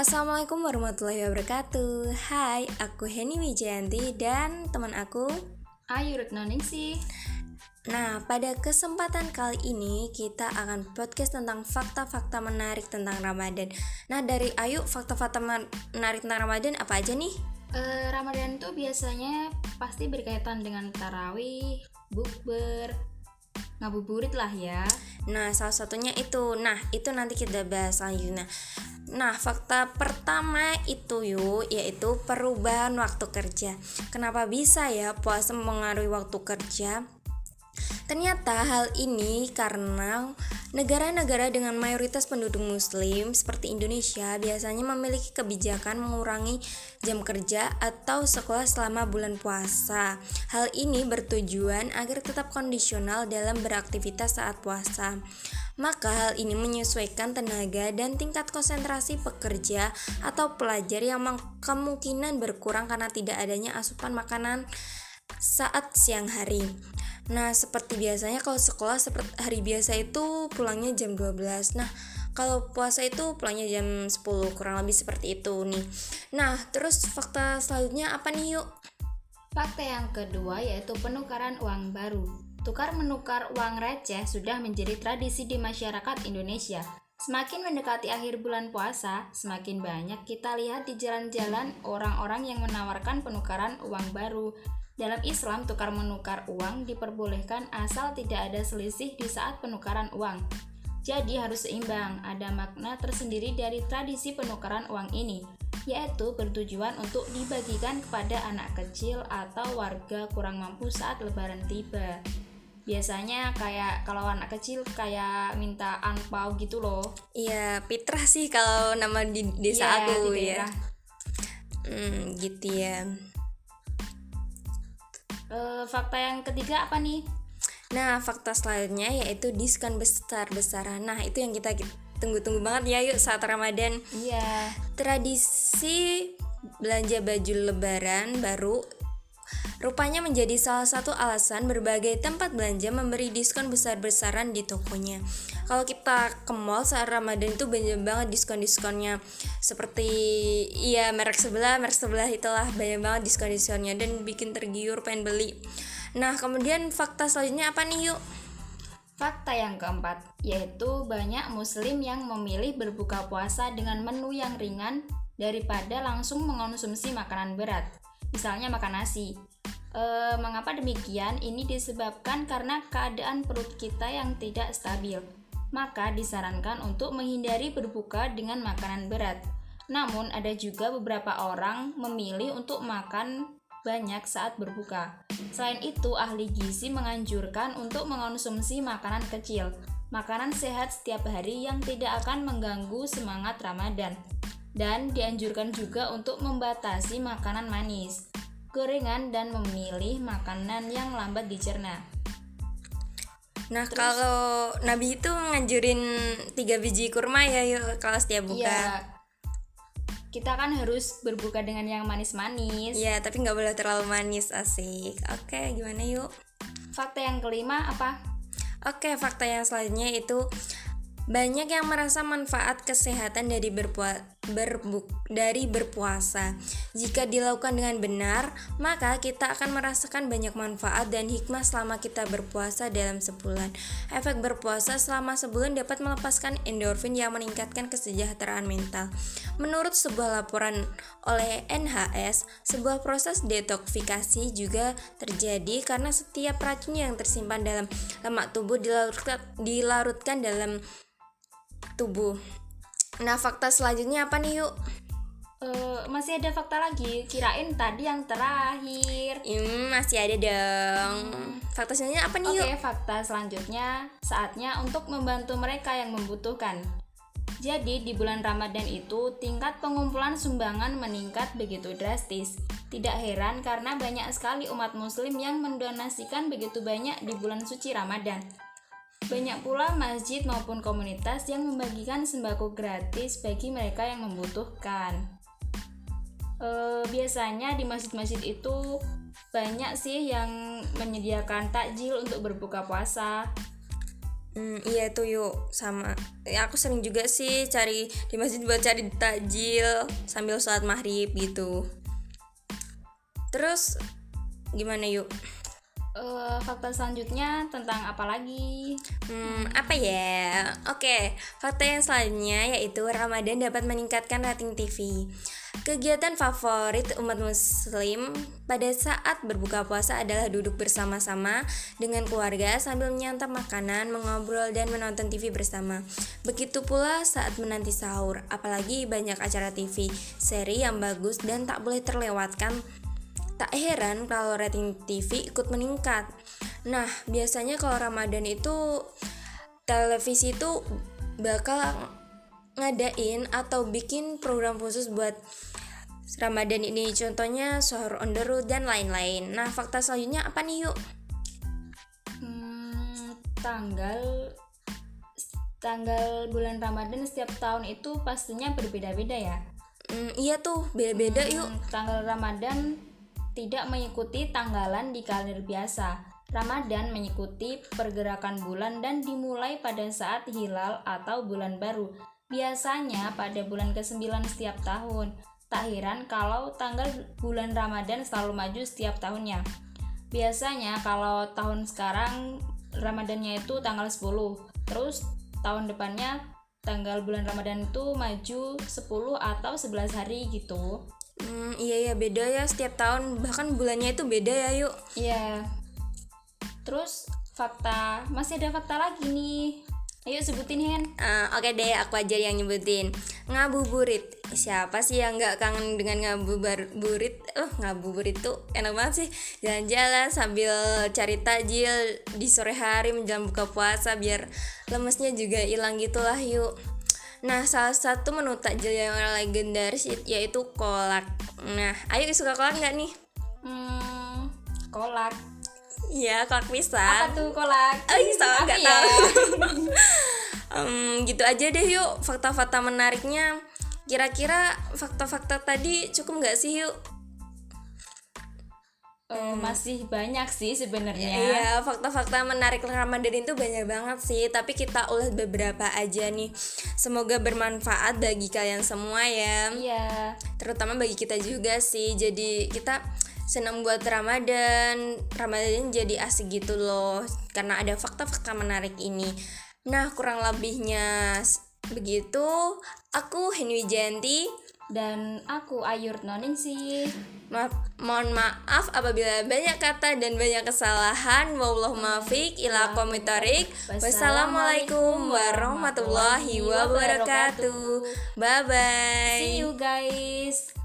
Assalamualaikum warahmatullahi wabarakatuh. Hai, aku Heni Wijayanti dan teman aku Ayu Retnoningsih Nah, pada kesempatan kali ini kita akan podcast tentang fakta-fakta menarik tentang Ramadan. Nah, dari Ayu, fakta-fakta menarik tentang Ramadan apa aja nih? uh, Ramadan tuh biasanya pasti berkaitan dengan tarawih, bukber, ngabuburit lah ya. Nah, salah satunya itu. Nah, itu nanti kita bahas selanjutnya Nah, fakta pertama itu yuk, yaitu perubahan waktu kerja. Kenapa bisa ya puasa mempengaruhi waktu kerja? Ternyata hal ini karena negara-negara dengan mayoritas penduduk muslim seperti Indonesia biasanya memiliki kebijakan mengurangi jam kerja atau sekolah selama bulan puasa. Hal ini bertujuan agar tetap kondisional dalam beraktivitas saat puasa. Maka hal ini menyesuaikan tenaga dan tingkat konsentrasi pekerja atau pelajar yang kemungkinan berkurang karena tidak adanya asupan makanan saat siang hari. Nah, seperti biasanya kalau sekolah seperti hari biasa itu pulangnya jam 12. Nah, kalau puasa itu pulangnya jam 10 kurang lebih seperti itu nih. Nah, terus fakta selanjutnya apa nih yuk? Fakta yang kedua yaitu penukaran uang baru. Tukar menukar uang receh sudah menjadi tradisi di masyarakat Indonesia. Semakin mendekati akhir bulan puasa, semakin banyak kita lihat di jalan-jalan orang-orang yang menawarkan penukaran uang baru. Dalam Islam, tukar menukar uang diperbolehkan asal tidak ada selisih di saat penukaran uang. Jadi harus seimbang, ada makna tersendiri dari tradisi penukaran uang ini, yaitu bertujuan untuk dibagikan kepada anak kecil atau warga kurang mampu saat lebaran tiba biasanya kayak kalau anak kecil kayak minta angpau gitu loh. Iya Pitra sih kalau nama di desa ya, aku di ya. hmm, gitu ya. Uh, fakta yang ketiga apa nih? Nah fakta selanjutnya yaitu diskon besar-besaran. Nah itu yang kita tunggu-tunggu banget ya yuk saat Ramadan. Iya. Tradisi belanja baju lebaran baru Rupanya menjadi salah satu alasan berbagai tempat belanja memberi diskon besar-besaran di tokonya. Kalau kita ke mall saat Ramadan itu banyak banget diskon-diskonnya. Seperti iya merek sebelah, merek sebelah itulah banyak banget diskon-diskonnya dan bikin tergiur pengen beli. Nah, kemudian fakta selanjutnya apa nih yuk? Fakta yang keempat, yaitu banyak muslim yang memilih berbuka puasa dengan menu yang ringan daripada langsung mengonsumsi makanan berat. Misalnya makan nasi. E, mengapa demikian? Ini disebabkan karena keadaan perut kita yang tidak stabil. Maka disarankan untuk menghindari berbuka dengan makanan berat. Namun ada juga beberapa orang memilih untuk makan banyak saat berbuka. Selain itu, ahli gizi menganjurkan untuk mengonsumsi makanan kecil, makanan sehat setiap hari yang tidak akan mengganggu semangat Ramadan. Dan dianjurkan juga untuk membatasi makanan manis gorengan dan memilih makanan yang lambat dicerna. Nah Terus, kalau Nabi itu nganjurin tiga biji kurma ya yuk kalau setiap buka. Iya, kita kan harus berbuka dengan yang manis-manis. Iya, tapi nggak boleh terlalu manis asik. Oke, gimana yuk? Fakta yang kelima apa? Oke, fakta yang selanjutnya itu banyak yang merasa manfaat kesehatan dari berpuasa berbuk dari berpuasa. Jika dilakukan dengan benar, maka kita akan merasakan banyak manfaat dan hikmah selama kita berpuasa dalam sebulan. Efek berpuasa selama sebulan dapat melepaskan endorfin yang meningkatkan kesejahteraan mental. Menurut sebuah laporan oleh NHS, sebuah proses detoksifikasi juga terjadi karena setiap racun yang tersimpan dalam lemak tubuh dilarutkan, dilarutkan dalam tubuh. Nah, fakta selanjutnya apa nih yuk? Uh, masih ada fakta lagi. Kirain tadi yang terakhir. Hmm, masih ada dong. Fakta selanjutnya apa nih Oke, okay, fakta selanjutnya saatnya untuk membantu mereka yang membutuhkan. Jadi di bulan Ramadan itu tingkat pengumpulan sumbangan meningkat begitu drastis. Tidak heran karena banyak sekali umat muslim yang mendonasikan begitu banyak di bulan suci Ramadan. Banyak pula masjid maupun komunitas yang membagikan sembako gratis bagi mereka yang membutuhkan. E, biasanya di masjid-masjid itu banyak sih yang menyediakan takjil untuk berbuka puasa. Hmm, iya tuh yuk sama. Ya, aku sering juga sih cari di masjid buat cari takjil sambil sholat maghrib gitu. Terus gimana yuk? Eh, fakta selanjutnya tentang apa lagi? Hmm, apa ya? Oke, fakta yang selanjutnya yaitu Ramadan dapat meningkatkan rating TV. Kegiatan favorit umat muslim pada saat berbuka puasa adalah duduk bersama-sama dengan keluarga sambil menyantap makanan, mengobrol dan menonton TV bersama. Begitu pula saat menanti sahur, apalagi banyak acara TV, seri yang bagus dan tak boleh terlewatkan Tak heran kalau rating TV ikut meningkat. Nah, biasanya kalau Ramadan itu televisi itu bakal ngadain atau bikin program khusus buat Ramadan ini contohnya Sahur on the road dan lain-lain. Nah, fakta selanjutnya apa nih yuk? Hmm, tanggal tanggal bulan Ramadan setiap tahun itu pastinya berbeda-beda ya. Hmm, iya tuh, beda-beda yuk. Hmm, tanggal Ramadan tidak mengikuti tanggalan di kalender biasa. Ramadan mengikuti pergerakan bulan dan dimulai pada saat hilal atau bulan baru. Biasanya pada bulan ke-9 setiap tahun. Tak heran kalau tanggal bulan Ramadan selalu maju setiap tahunnya. Biasanya kalau tahun sekarang Ramadannya itu tanggal 10. Terus tahun depannya tanggal bulan Ramadan itu maju 10 atau 11 hari gitu. Hmm, iya ya beda ya setiap tahun bahkan bulannya itu beda ya yuk. Iya. Terus fakta masih ada fakta lagi nih. Ayo sebutin Hen. Uh, Oke deh, aku aja yang nyebutin ngabuburit. Siapa sih yang nggak kangen dengan ngabuburit? Uh, ngabuburit tuh enak banget sih. Jalan-jalan sambil cari takjil di sore hari menjelang buka puasa biar lemesnya juga hilang gitulah yuk. Nah, salah satu menu takjil yang legendaris yaitu kolak. Nah, ayo suka kolak nggak nih? Hmm, kolak. Iya, kolak pisang. Apa tuh kolak? Oh, iya, sama nggak ya? tahu. um, gitu aja deh yuk fakta-fakta menariknya. Kira-kira fakta-fakta tadi cukup nggak sih yuk? Uh, masih banyak sih sebenarnya. Iya, fakta-fakta menarik Ramadan itu banyak banget sih, tapi kita ulas beberapa aja nih. Semoga bermanfaat bagi kalian semua ya. Iya. Terutama bagi kita juga sih. Jadi kita senang buat Ramadan. Ramadan jadi asik gitu loh karena ada fakta-fakta menarik ini. Nah, kurang lebihnya begitu. Aku Henry Janti dan aku Ayur Noningsih. Maaf, mohon maaf apabila banyak kata dan banyak kesalahan. Wallahu maafik ila komitarik. Wassalamualaikum warahmatullahi wabarakatuh. Bye bye. See you guys.